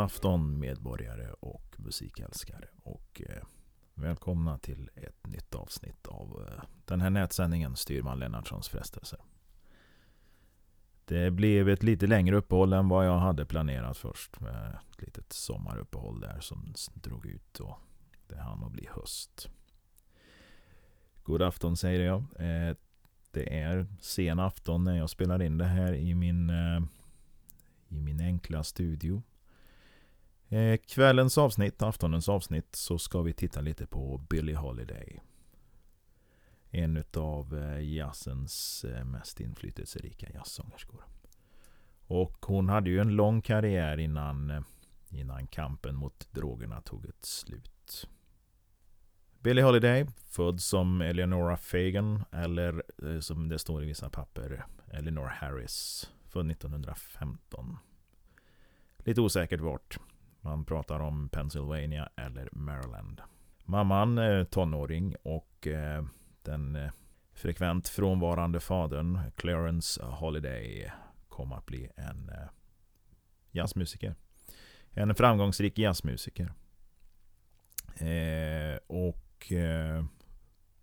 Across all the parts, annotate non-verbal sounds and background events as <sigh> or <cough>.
God afton medborgare och musikälskare och eh, välkomna till ett nytt avsnitt av eh, den här nätsändningen Styrman Lennartssons frestelser. Det blev ett lite längre uppehåll än vad jag hade planerat först med ett litet sommaruppehåll där som drog ut och det hann att bli höst. God afton säger jag. Eh, det är sen afton när jag spelar in det här i min, eh, i min enkla studio. Eh, kvällens avsnitt, aftonens avsnitt, så ska vi titta lite på Billie Holiday. En av eh, jazzens eh, mest inflytelserika jazzsångerskor. Och hon hade ju en lång karriär innan, innan kampen mot drogerna tog ett slut. Billie Holiday, född som Eleonora Fagan eller som det står i vissa papper, Eleanor Harris, född 1915. Lite osäkert vart. Man pratar om Pennsylvania eller Maryland. Mamman är tonåring och eh, den eh, frekvent frånvarande fadern Clarence Holiday kom att bli en eh, jazzmusiker. En framgångsrik jazzmusiker. och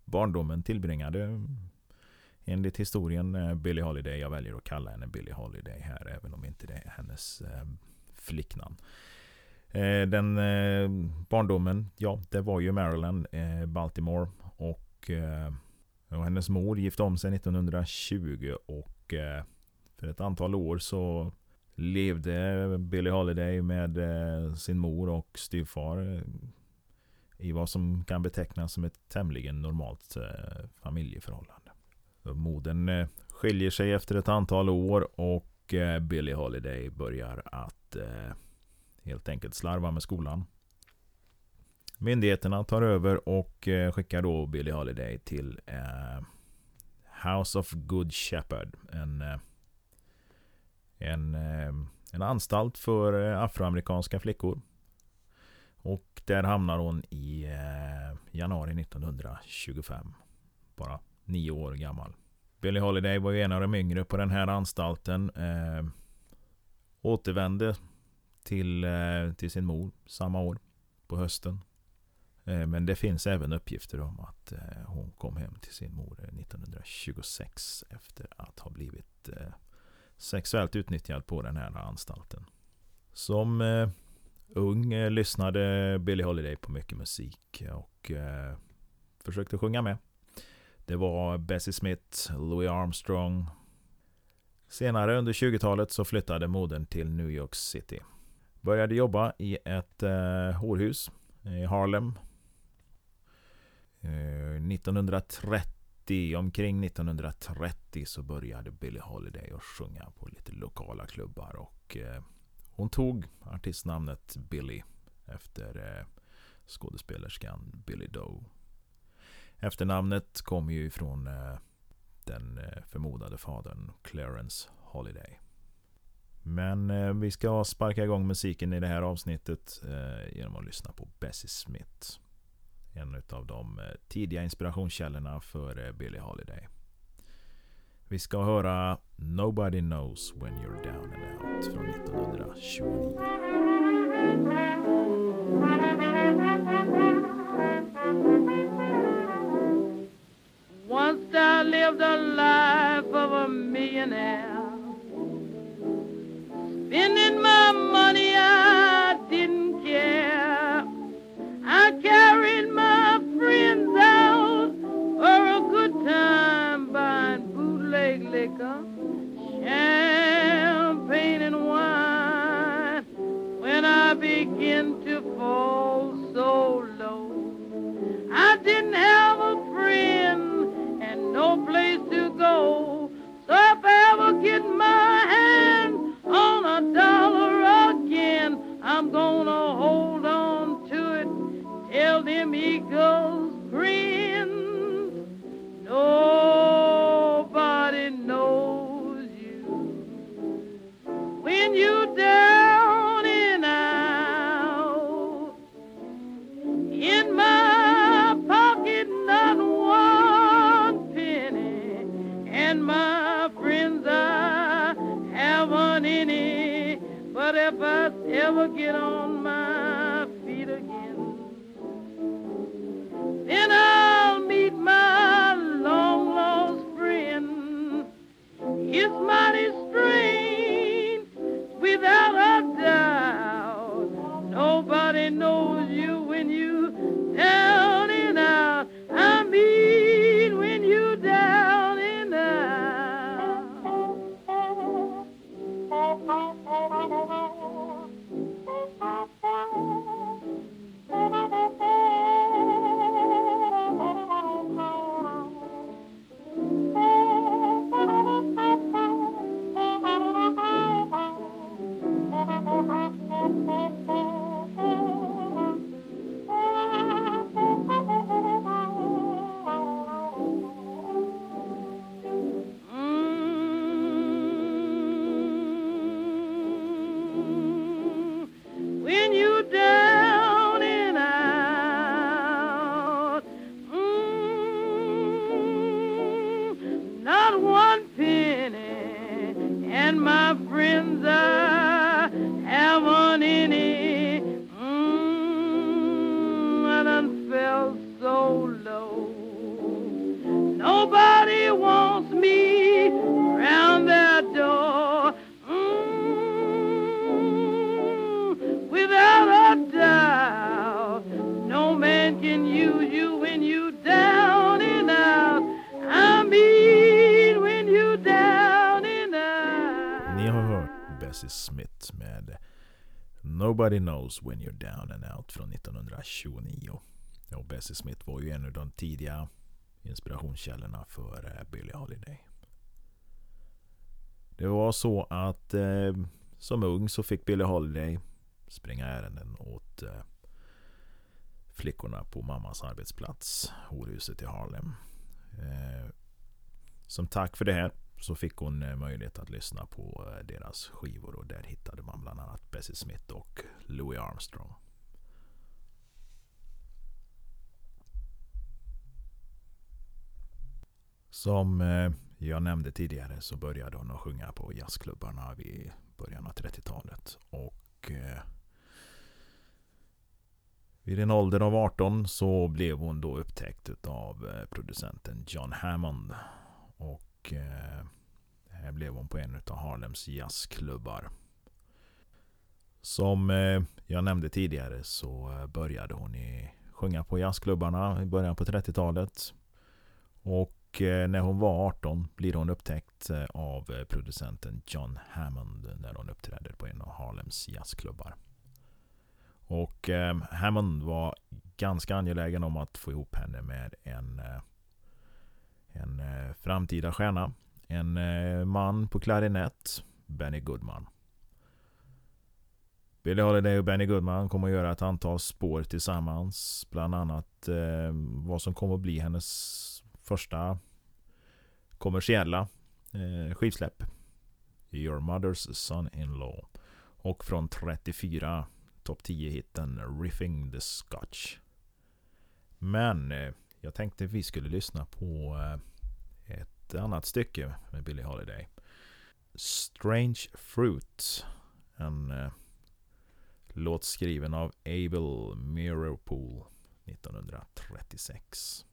barndomen tillbringade enligt historien Billie Holiday. Jag väljer att kalla henne Billie Holiday här även om inte det är hennes flicknamn. Eh, den eh, barndomen, ja det var ju Maryland, eh, Baltimore och, eh, och hennes mor gifte om sig 1920 och eh, för ett antal år så levde Billie Holiday med eh, sin mor och styvfar eh, i vad som kan betecknas som ett tämligen normalt eh, familjeförhållande. Modern eh, skiljer sig efter ett antal år och eh, Billie Holiday börjar att eh, helt enkelt slarvar med skolan. Myndigheterna tar över och eh, skickar då Billie Holiday till eh, House of Good Shepherd. En, eh, en, eh, en anstalt för afroamerikanska flickor. Och där hamnar hon i eh, januari 1925. Bara nio år gammal. Billie Holiday var ju en av de yngre på den här anstalten. Eh, återvände till, eh, till sin mor samma år på hösten. Eh, men det finns även uppgifter om att eh, hon kom hem till sin mor 1926 efter att ha blivit sexuellt utnyttjad på den här anstalten. Som ung lyssnade Billie Holiday på mycket musik och försökte sjunga med. Det var Bessie Smith, Louis Armstrong. Senare under 20-talet så flyttade modern till New York City. Började jobba i ett eh, horhus i Harlem. Eh, 1930, omkring 1930 så började Billie Holiday att sjunga på lite lokala klubbar och eh, hon tog artistnamnet Billie efter eh, skådespelerskan Billie Doe. Efternamnet kommer ju ifrån eh, den eh, förmodade fadern Clarence Holiday. Men eh, vi ska sparka igång musiken i det här avsnittet eh, genom att lyssna på Bessie Smith. En av de eh, tidiga inspirationskällorna för eh, Billie Holiday. Vi ska höra Nobody knows when you're down and out från 1929. Once I lived a life of a millionaire friends I Nobody Knows When You're Down and Out från 1929. Och Bessie Smith var ju en av de tidiga inspirationskällorna för eh, Billie Holiday. Det var så att eh, som ung så fick Billie Holiday springa ärenden åt eh, flickorna på mammas arbetsplats, horhuset i Harlem. Eh, som tack för det här så fick hon eh, möjlighet att lyssna på eh, deras skivor och där hittade man bland annat Bessie Smith och Louis Armstrong. Som eh, jag nämnde tidigare så började hon att sjunga på jazzklubbarna vid början av 30-talet. Och vid en ålder av 18 så blev hon då upptäckt av producenten John Hammond. Och eh, här blev hon på en av Harlems jazzklubbar. Som eh, jag nämnde tidigare så eh, började hon i, sjunga på jazzklubbarna i början på 30-talet. Och eh, när hon var 18 blir hon upptäckt eh, av eh, producenten John Hammond när hon uppträder på en av Harlems jazzklubbar. Och eh, Hammond var ganska angelägen om att få ihop henne med en, eh, en eh, framtida stjärna. En eh, man på klarinett, Benny Goodman. Billie Holiday och Benny Goodman kommer att göra ett antal spår tillsammans. Bland annat eh, vad som kommer att bli hennes första kommersiella eh, skivsläpp. Your Mother's Son-In-Law. Och från 34 topp 10-hitten Riffing the Scotch. Men eh, jag tänkte vi skulle lyssna på eh, ett annat stycke med Billie Holiday. Strange Fruit. En eh, låt skriven av Abel Mirrorpool 1936.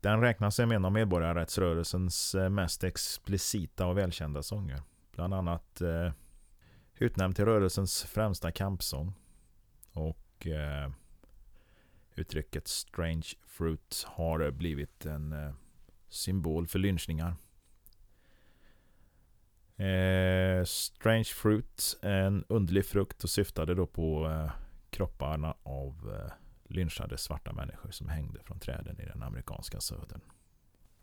Den räknas som en av medborgarrättsrörelsens eh, mest explicita och välkända sånger. Bland annat eh, utnämnd till rörelsens främsta kampsång. Och eh, uttrycket Strange Fruit har blivit en eh, symbol för lynchningar. Eh, Strange Fruit, en underlig frukt och syftade då på eh, kropparna av eh, lynchade svarta människor som hängde från träden i den amerikanska södern.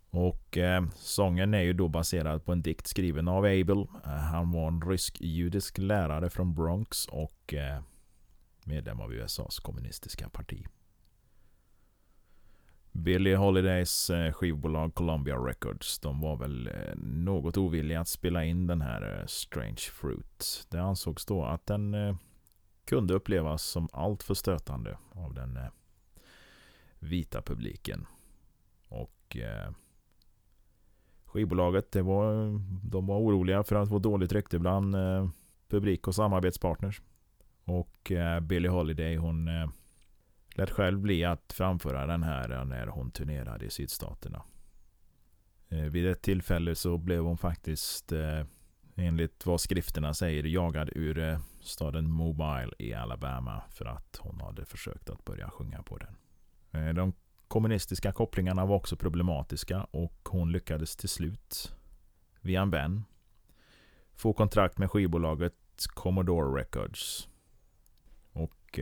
Och eh, sången är ju då baserad på en dikt skriven av Abel. Eh, han var en rysk-judisk lärare från Bronx och eh, medlem av USAs kommunistiska parti. Billie Holidays eh, skivbolag Columbia Records, de var väl eh, något ovilliga att spela in den här eh, Strange Fruit. Det ansågs då att den kunde upplevas som alltför stötande av den vita publiken. Och Skivbolaget, det var, de var oroliga för att få dåligt rykte bland publik och samarbetspartners. Och Billie Holiday hon lät själv bli att framföra den här när hon turnerade i sydstaterna. Eh, vid ett tillfälle så blev hon faktiskt eh, enligt vad skrifterna säger jagad ur eh, staden Mobile i Alabama för att hon hade försökt att börja sjunga på den. De kommunistiska kopplingarna var också problematiska och hon lyckades till slut via en vän få kontrakt med skivbolaget Commodore Records. Och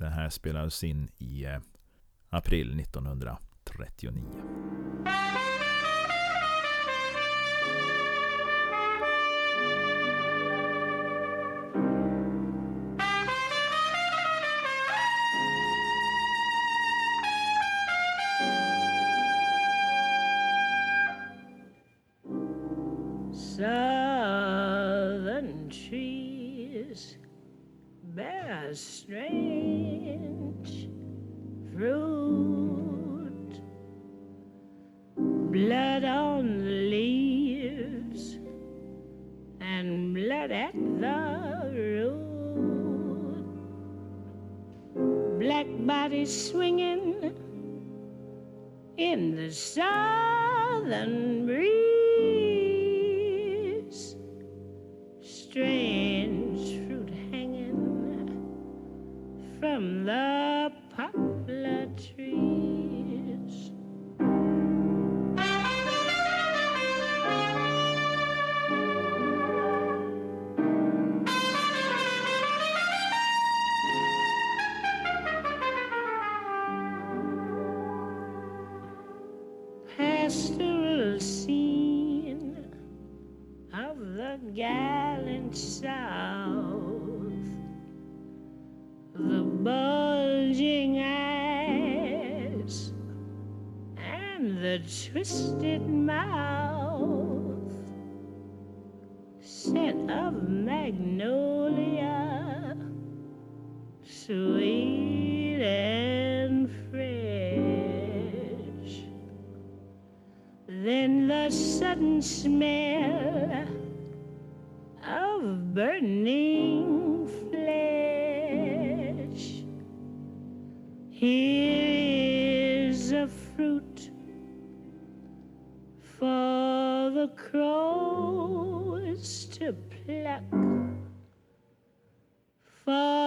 eh, det här spelades in i eh, april 1939. Southern trees bear strange fruit, blood on the leaves and blood at the root, black bodies swinging in the southern breeze.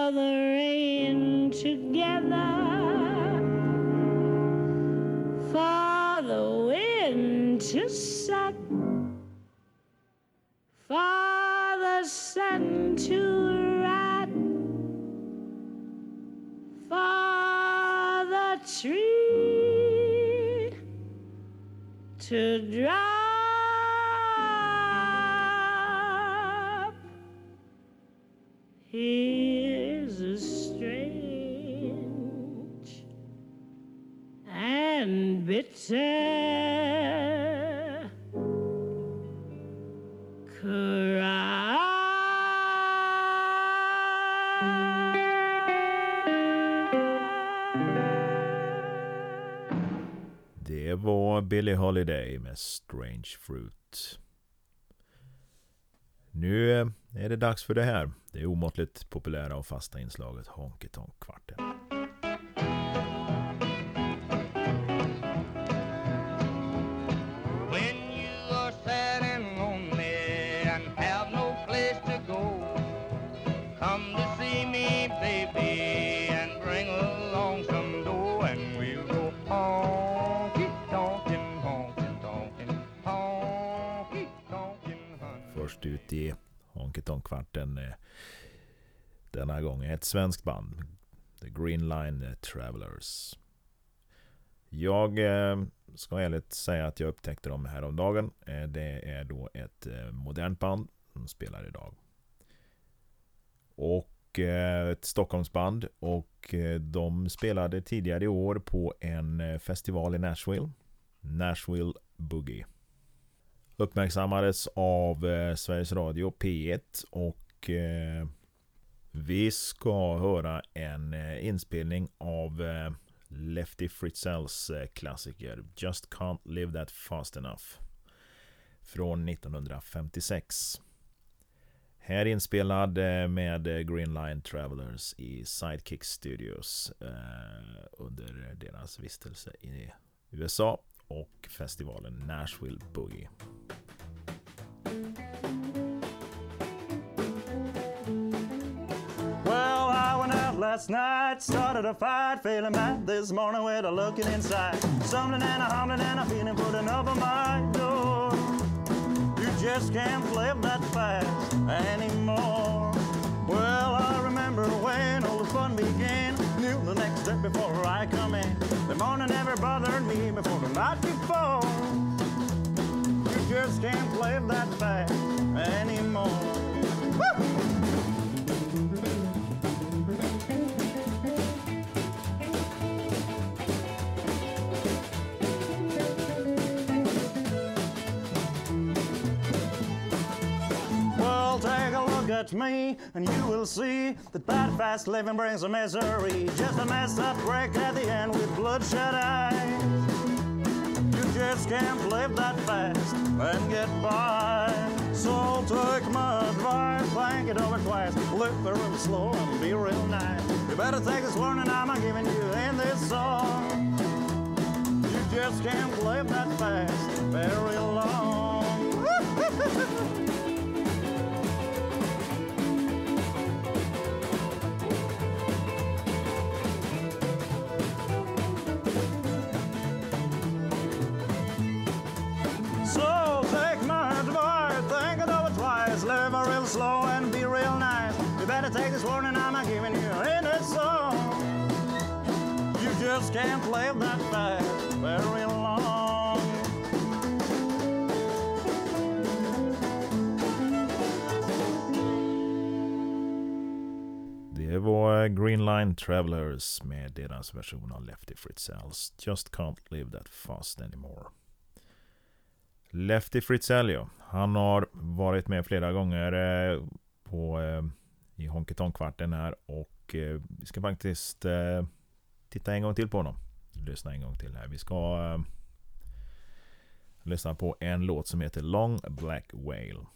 For the rain to gather for the wind to suck, for the sun to rot, for the tree to drop. Bitter cry. Det var Billie Holiday med Strange Fruit. Nu eh, är det dags för det här. Det omåttligt populära och fasta inslaget Honky Tonk Kvarten. Först ut i Honky Tonk Kvarten eh, denna gång ett svenskt band. The Green Line Travelers. Jag eh, ska ärligt säga att jag upptäckte dem häromdagen. Eh, det är då ett modernt band som spelar idag. Och Eh, ett Stockholmsband. Och eh, de spelade tidigare i år på en eh, festival i Nashville. Nashville Boogie. Uppmärksammades av Sveriges Radio P1 och vi ska höra en inspelning av Lefty Fritzells klassiker Just Can't Live That Fast Enough. från 1956. Här inspelad eh, med eh, Green Line Travelers i Sidekick Studios eh, under deras vistelse i USA och festivalen Nashville Boogie. Well, I went out last night, started a fight, feeling bad this morning with a looking inside. Stumbling and a humbling and a feeling putting up on my door. Just can't live that fast anymore. Well, I remember when all the fun began. Knew the next step before I come in. The morning never bothered me before the night before. You just can't live that fast anymore. Woo! Look at me, and you will see that bad fast living brings a misery. Just a messed up wreck at the end with bloodshot eyes. You just can't live that fast and get by. So take my advice, think it over twice. Live real slow and be real nice. You better take this warning I'm giving you in this song. You just can't live that fast very long. <laughs> gotta take this warning I'm giving you in this song. You just can't play that fast very long. Det var Green Line Travelers med deras version av Lefty Fritzells Just Can't Live That Fast Anymore. Lefty Fritzell ja. Han har varit med flera gånger eh, på, eh, i Honky Tonk-kvarten här och eh, vi ska faktiskt eh, titta en gång till på honom. Lyssna en gång till här. Vi ska eh, lyssna på en låt som heter Long Black Whale.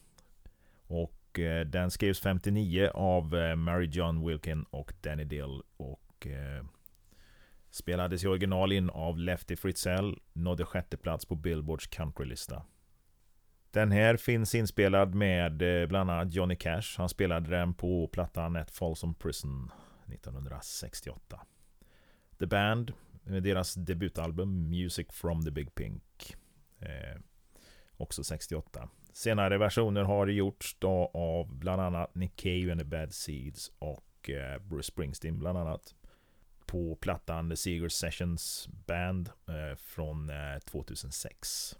Och eh, den skrevs 59 av eh, Mary John Wilkin och Danny Dill och eh, spelades i original in av Lefty Fritzell, nådde sjätte plats på Billboards countrylista. Den här finns inspelad med eh, bland annat Johnny Cash. Han spelade den på plattan At Folsom Prison 1968. The Band med deras debutalbum Music from the Big Pink. Eh, också 68. Senare versioner har gjorts då av bland annat Nick Cave and the Bad Seeds och eh, Bruce Springsteen bland annat. På plattan The Seeger Sessions Band eh, från eh, 2006.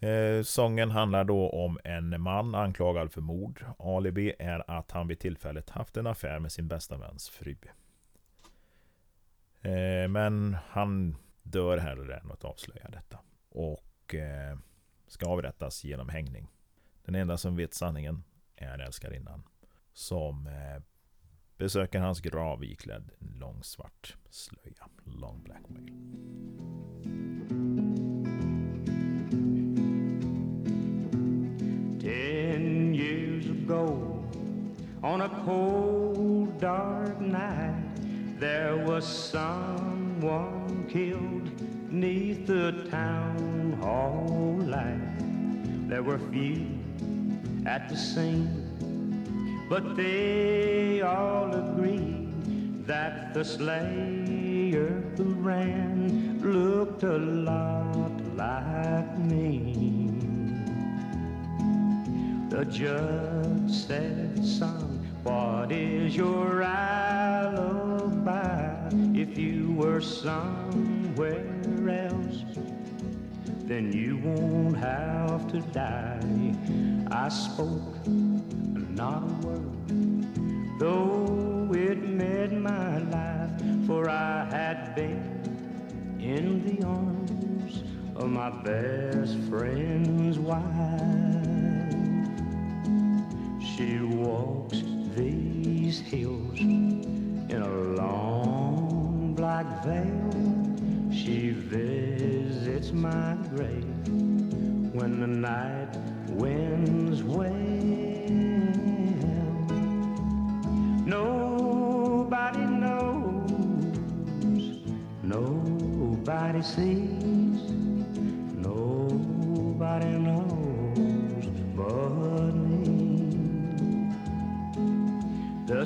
Eh, sången handlar då om en man anklagad för mord. Alibi är att han vid tillfället haft en affär med sin bästa väns fru. Eh, men han dör hellre än att avslöja detta. Och eh, ska avrättas genom hängning. Den enda som vet sanningen är älskarinnan. Som eh, besöker hans grav iklädd en lång svart slöja. Long black whale. Ten years ago, on a cold, dark night, there was someone killed neath the town hall light. There were few at the scene, but they all agreed that the slayer who ran looked a lot like me. The judge said, son, what is your alibi? If you were somewhere else, then you won't have to die. I spoke not a word, though it made my life, for I had been in the arms of my best friend's wife. She walks these hills in a long black veil. She visits my grave when the night winds wail. Nobody knows, nobody sees,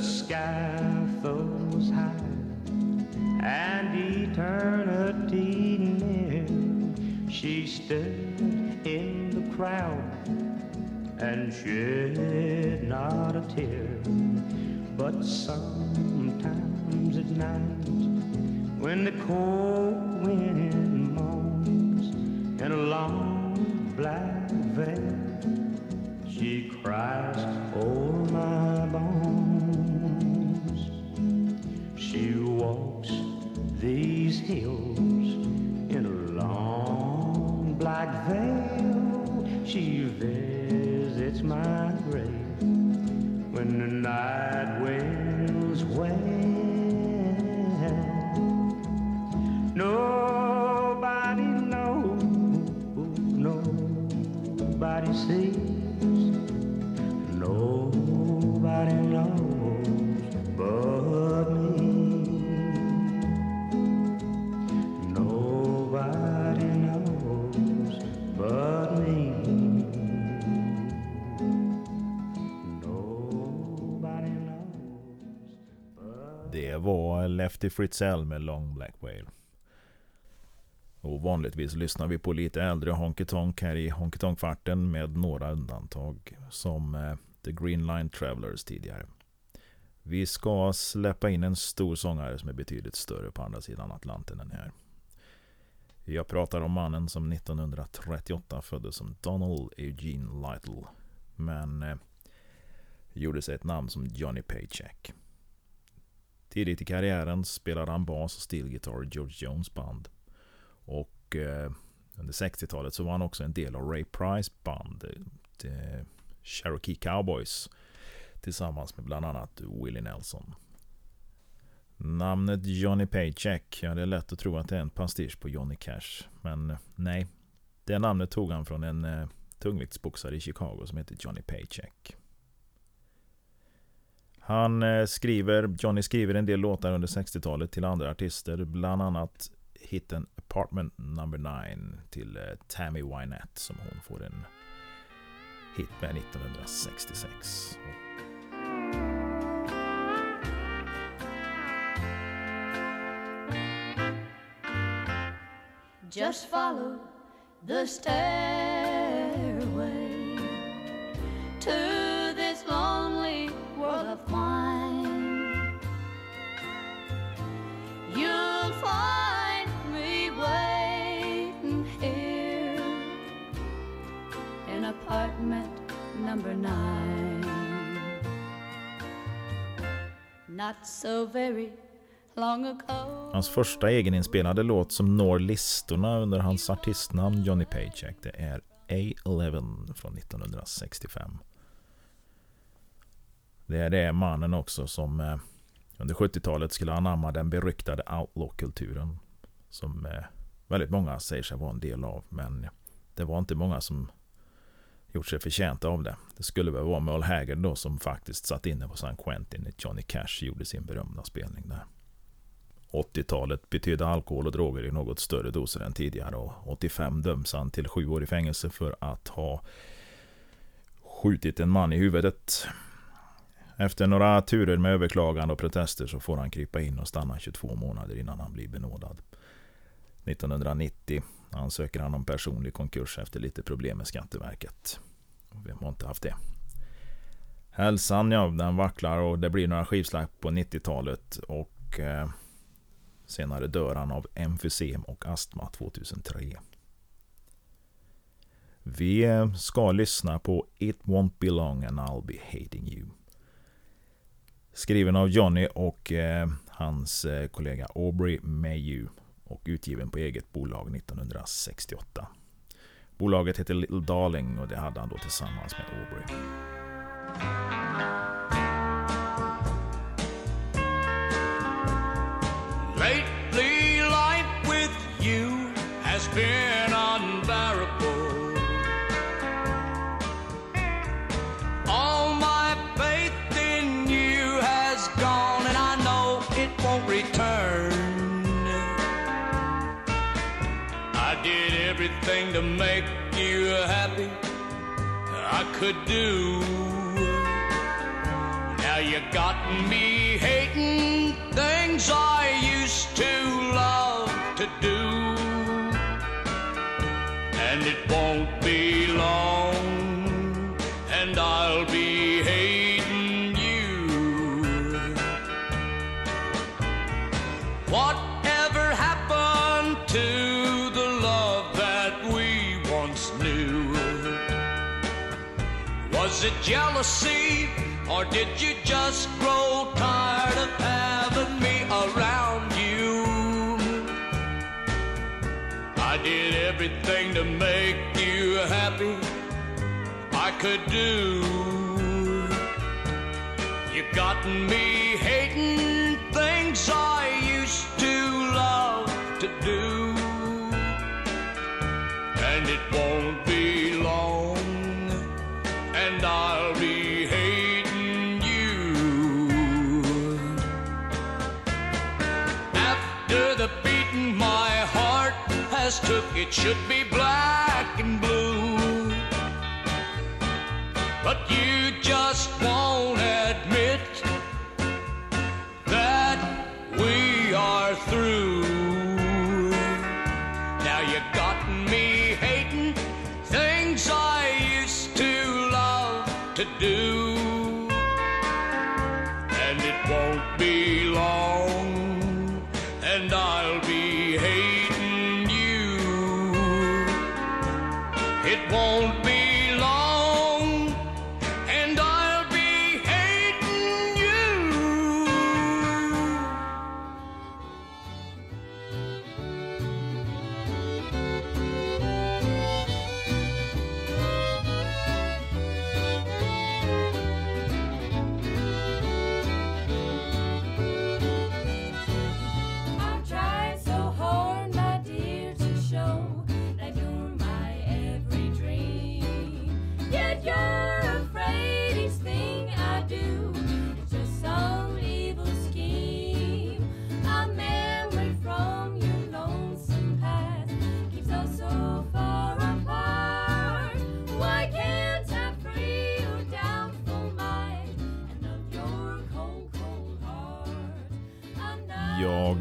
sky flows high and eternity near. She stood in the crowd and shed not a tear. But sometimes at night, when the cold wind moans in a long black veil, till Fritz Fritzell med Long Black Whale. Och vanligtvis lyssnar vi på lite äldre Honky Tonk här i Honky Tonk-kvarten med några undantag. Som eh, The Green Line Travelers tidigare. Vi ska släppa in en stor sångare som är betydligt större på andra sidan Atlanten än här. Jag pratar om mannen som 1938 föddes som Donald Eugene Lytle. Men eh, gjorde sig ett namn som Johnny Paycheck. Tidigt i karriären spelade han bas och stillgitarr i George Jones band. Och eh, under 60-talet så var han också en del av Ray Price band, eh, The Cherokee Cowboys, tillsammans med bland annat Willie Nelson. Namnet Johnny Paycheck, ja det är lätt att tro att det är en pastisch på Johnny Cash. Men eh, nej, det namnet tog han från en eh, tungviktsboxare i Chicago som heter Johnny Paycheck. Han eh, skriver, Johnny skriver en del låtar under 60-talet till andra artister, bland annat hiten Apartment Number 9 till eh, Tammy Wynette som hon får en hit med 1966. Just follow the stairway to in number nine. Not so very long ago. Hans första egeninspelade låt som når listorna under hans artistnamn Johnny Paycheck det är A11 från 1965. Det är det mannen också som eh, under 70-talet skulle anamma den beryktade outlaw-kulturen. Som eh, väldigt många säger sig vara en del av. Men det var inte många som gjort sig förtjänta av det. Det skulle väl vara Merle Haggard då som faktiskt satt inne på San Quentin när Johnny Cash gjorde sin berömda spelning där. 80-talet betydde alkohol och droger i något större doser än tidigare och 85 döms han till sju år i fängelse för att ha skjutit en man i huvudet. Efter några turer med överklagande och protester så får han krypa in och stanna 22 månader innan han blir benådad. 1990 ansöker han om personlig konkurs efter lite problem med Skatteverket. Vem har inte haft det? Hälsan, ja, den vacklar och det blir några skivslag på 90-talet och eh, senare dör han av emfysem och astma 2003. Vi eh, ska lyssna på It Won't Be Long and I'll Be Hating You. Skriven av Johnny och eh, hans eh, kollega Aubrey Mayu och utgiven på eget bolag 1968. Bolaget heter Little Darling och det hade han då tillsammans med Aubrey. Everything to make you happy I could do. Jealousy, or did you just grow tired of having me around you? I did everything to make you happy I could do. You've gotten me hating things I it should be black and blue. But you just won't admit that we are through. Now you got me hating things I used to love to do.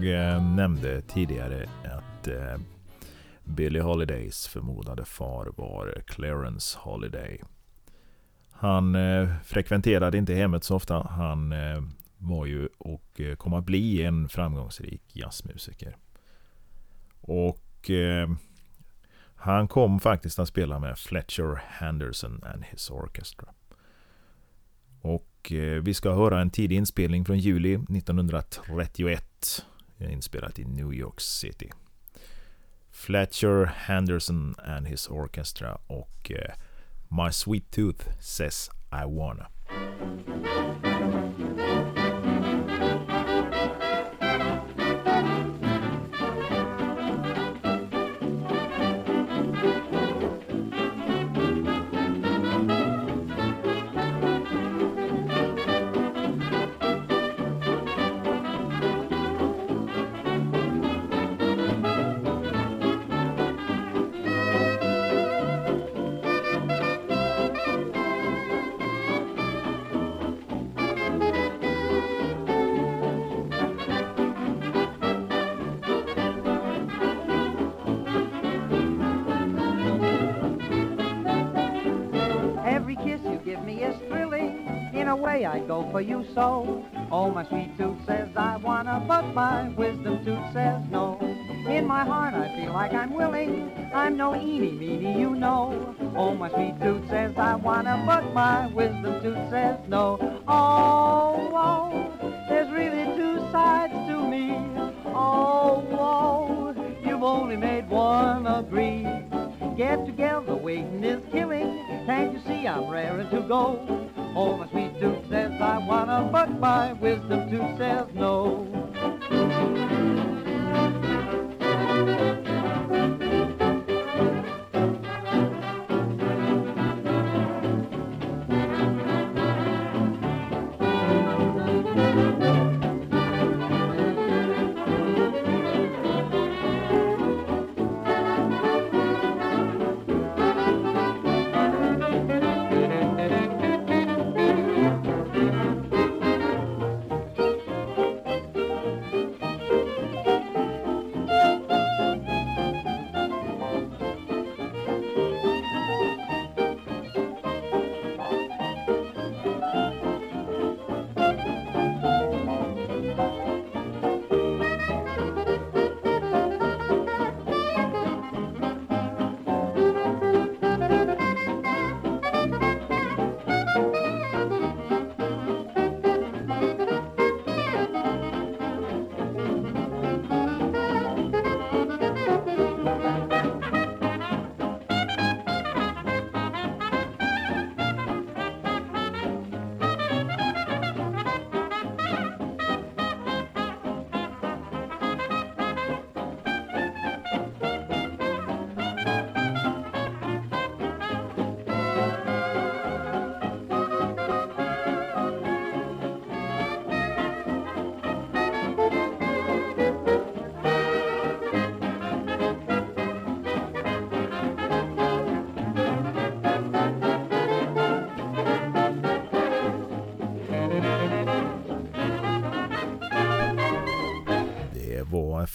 Eh, nämnde tidigare att eh, Billie Holidays förmodade far var Clarence Holiday. Han eh, frekventerade inte hemmet så ofta. Han eh, var ju och eh, kom att bli en framgångsrik jazzmusiker. Och eh, han kom faktiskt att spela med Fletcher Henderson and his orchestra. Och eh, vi ska höra en tidig inspelning från juli 1931. Inspelat i New York City. Fletcher Henderson and his orchestra och eh, My Sweet Tooth Says I Wanna. Way, I'd go for you so. Oh, my sweet tooth says I wanna, but my wisdom tooth says no. In my heart, I feel like I'm willing. I'm no eeny meeny, you know. Oh, my sweet tooth says I wanna, but my wisdom tooth says no. Oh, oh, there's really two sides to me. Oh, oh, you've only made one agree. Get together, waiting is killing. Can't you see I'm raring to go? Oh, my sweet I wanna, but my wisdom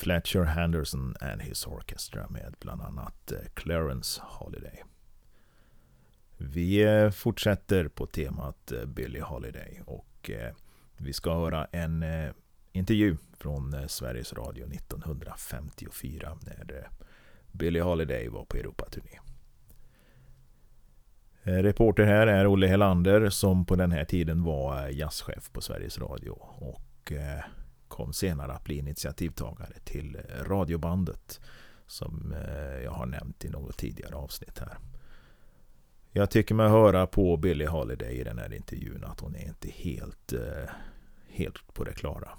Fletcher Henderson and his orchestra med bland annat eh, Clarence Holiday. Vi eh, fortsätter på temat eh, Billie Holiday och vi ska höra en intervju från Sveriges Radio 1954 när Billie Holiday var på Europaturné. Reporter här är Olle Helander som på den här tiden var jazzchef på Sveriges Radio och eh, kom senare att bli initiativtagare till eh, radiobandet som eh, jag har nämnt i något tidigare avsnitt här. Jag tycker mig höra på Billie Holiday i den här intervjun att hon är inte helt, eh, helt på det klara.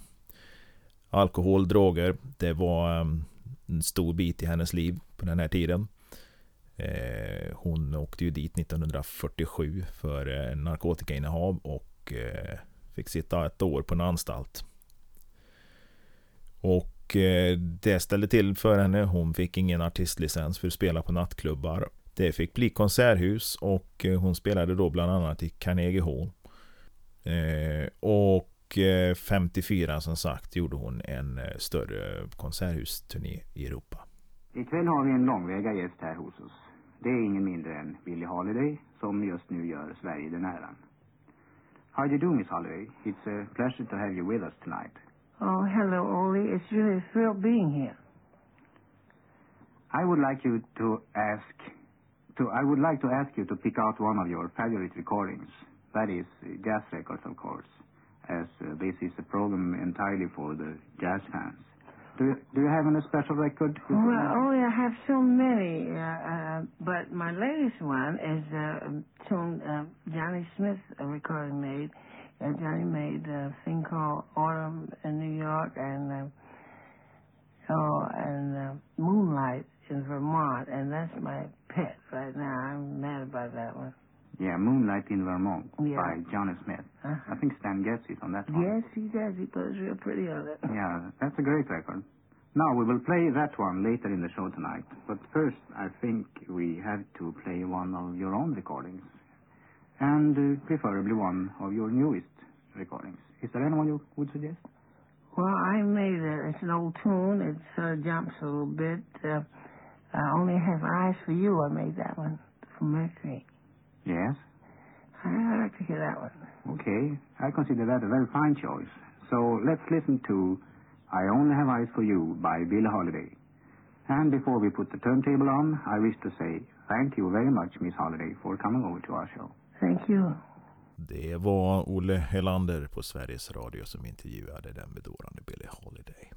Alkohol, droger, det var en stor bit i hennes liv på den här tiden. Hon åkte ju dit 1947 för narkotikainnehav och fick sitta ett år på en anstalt. Och eh, det ställde till för henne. Hon fick ingen artistlicens för att spela på nattklubbar. Det fick bli konserthus och eh, hon spelade då bland annat i Carnegie Hall. Eh, och 54 som sagt gjorde hon en större konserthusturné i Europa. Ikväll har vi en långväga gäst här hos oss. Det är ingen mindre än Billie Holiday som just nu gör Sverige den äran. How do you do, Miss Holiday? It's a pleasure to have you with us tonight. Oh, hello, Oli. It's really a thrill being here. I would like you to ask to I would like to ask you to pick out one of your favorite recordings. That is uh, jazz records, of course, as uh, this is a program entirely for the jazz fans. Do you, do you have any special record? Well, can- Oli, I have so many, uh, uh, but my latest one is uh, a tune uh, Johnny Smith recording made. Uh, Johnny made a thing called Autumn in New York and uh, oh, and uh, Moonlight in Vermont, and that's my pet right now. I'm mad about that one. Yeah, Moonlight in Vermont Yeah. by Johnny Smith. Uh-huh. I think Stan gets it on that one. Yes, he does. He plays real pretty on it. Yeah, that's a great record. Now, we will play that one later in the show tonight. But first, I think we have to play one of your own recordings. And uh, preferably one of your newest recordings. Is there anyone you would suggest? Well, I made it. It's an old tune. It sort of jumps a little bit. Uh, I only have eyes for you. I made that one from Mercury. Yes? I like to hear that one. Okay. I consider that a very fine choice. So let's listen to I Only Have Eyes for You by Bill Holiday. And before we put the turntable on, I wish to say thank you very much, Miss Holiday, for coming over to our show. Thank you. Det var Olle Helander på Sveriges Radio som intervjuade den bedårande Billie Holiday.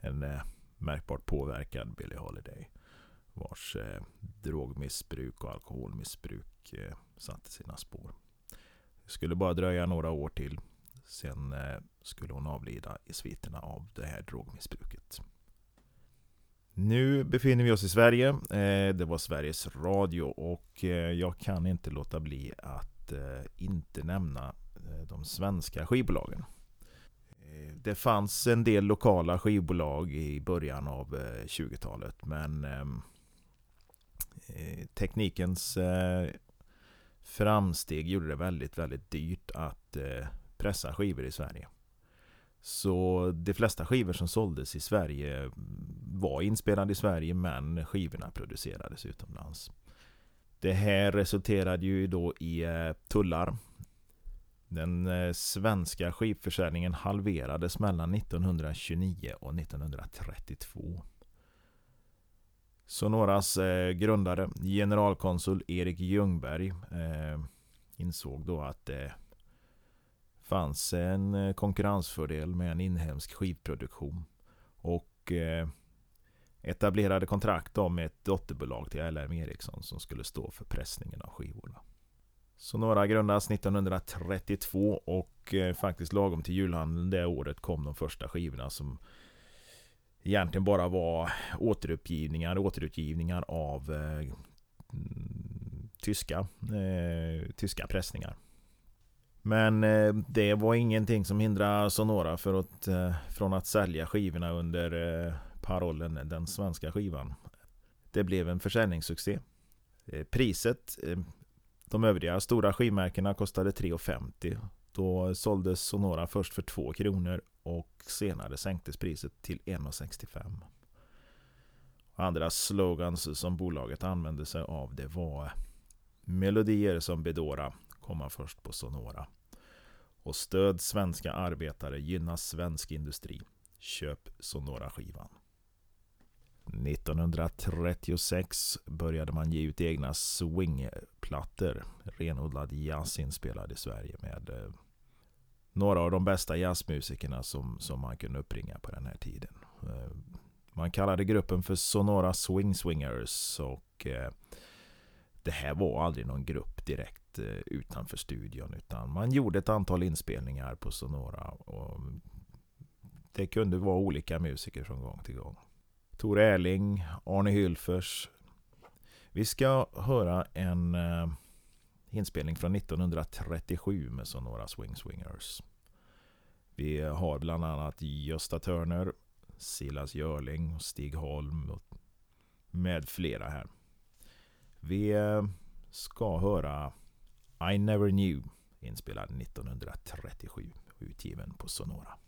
En eh, märkbart påverkad Billie Holiday vars eh, drogmissbruk och alkoholmissbruk eh, satte sina spår. Det skulle bara dröja några år till. Sen eh, skulle hon avlida i sviterna av det här drogmissbruket. Nu befinner vi oss i Sverige. Eh, det var Sveriges Radio och eh, jag kan inte låta bli att eh, inte nämna de svenska skivbolagen. Det fanns en del lokala skivbolag i början av 20-talet men ehm, teknikens framsteg gjorde det väldigt, väldigt dyrt att pressa skivor i Sverige. Så de flesta skivor som såldes i Sverige var inspelade i Sverige men skivorna producerades utomlands. Det här resulterade ju då i eh, tullar. Den eh, svenska skivförsäljningen halverades mellan 1929 och 1932. Sonoras eh, grundare, generalkonsul Erik Ljungberg, insåg då att fanns en eh, konkurrensfördel med en inhemsk skivproduktion och eh, etablerade kontrakt om ett dotterbolag till LM Ericsson som skulle stå för pressningen av skivorna. Sonora grundas 1932 och eh, faktiskt lagom till julhandeln det året kom de första skivorna som egentligen bara var återuppgivningar, återutgivningar av eh, mm, tyska, eh, tyska pressningar. Men eh, det var ingenting som hindrade Sonora för att, eh, från att sälja skivorna under eh, parollen eh, Den svenska skivan. Det blev en försäljningssuccé. Eh, priset, eh, de övriga stora skivmärkena kostade 3,50. Då såldes Sonora först för 2 kronor och senare sänktes priset till 1,65. Andra slogans som bolaget använde sig av det var Melodier som bedåra komma först på Sonora. Och stöd svenska arbetare, gynna svensk industri. Köp Sonora-skivan. 1936 började man ge ut egna swingplattor. Renodlad jazz inspelad i Sverige med eh, några av de bästa jazzmusikerna som, som man kunde uppringa på den här tiden. Eh, man kallade gruppen för Sonora Swing Swingers och eh, det här var aldrig någon grupp direkt eh, utanför studion utan man gjorde ett antal inspelningar på Sonora och det kunde vara olika musiker från gång till gång. Tor Erling, Arne Hylfers. Vi ska höra en eh, inspelning från 1937 med Sonora Swing Swingers. Vi har bland annat Gösta Törner, Silas Görling, Stig Holm med flera här. Vi eh, ska höra I Never Knew inspelad 1937 utgiven på Sonora.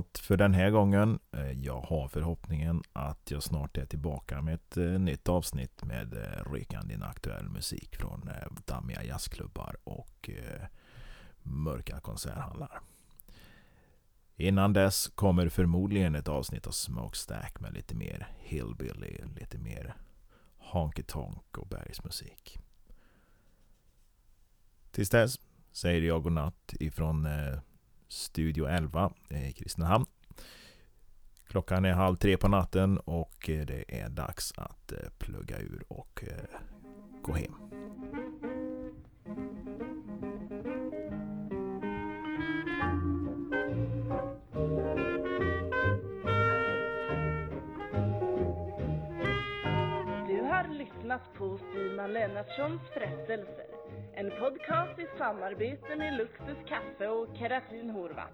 Allt för den här gången. Eh, jag har förhoppningen att jag snart är tillbaka med ett eh, nytt avsnitt med eh, rykande aktuell musik från dammiga jazzklubbar och mörka konserthallar. Innan dess kommer förmodligen ett avsnitt av Smokestack med lite mer hillbilly, lite mer honky tonk och bergsmusik. Tills dess säger jag godnatt ifrån Studio 11 i Kristinehamn. Klockan är halv tre på natten och eh, det är dags att eh, plugga ur och eh, gå hem. Du har lyssnat på Simon Lennartssons berättelse. En podcast i samarbete med Luxus Kaffe och Keratin Horvath.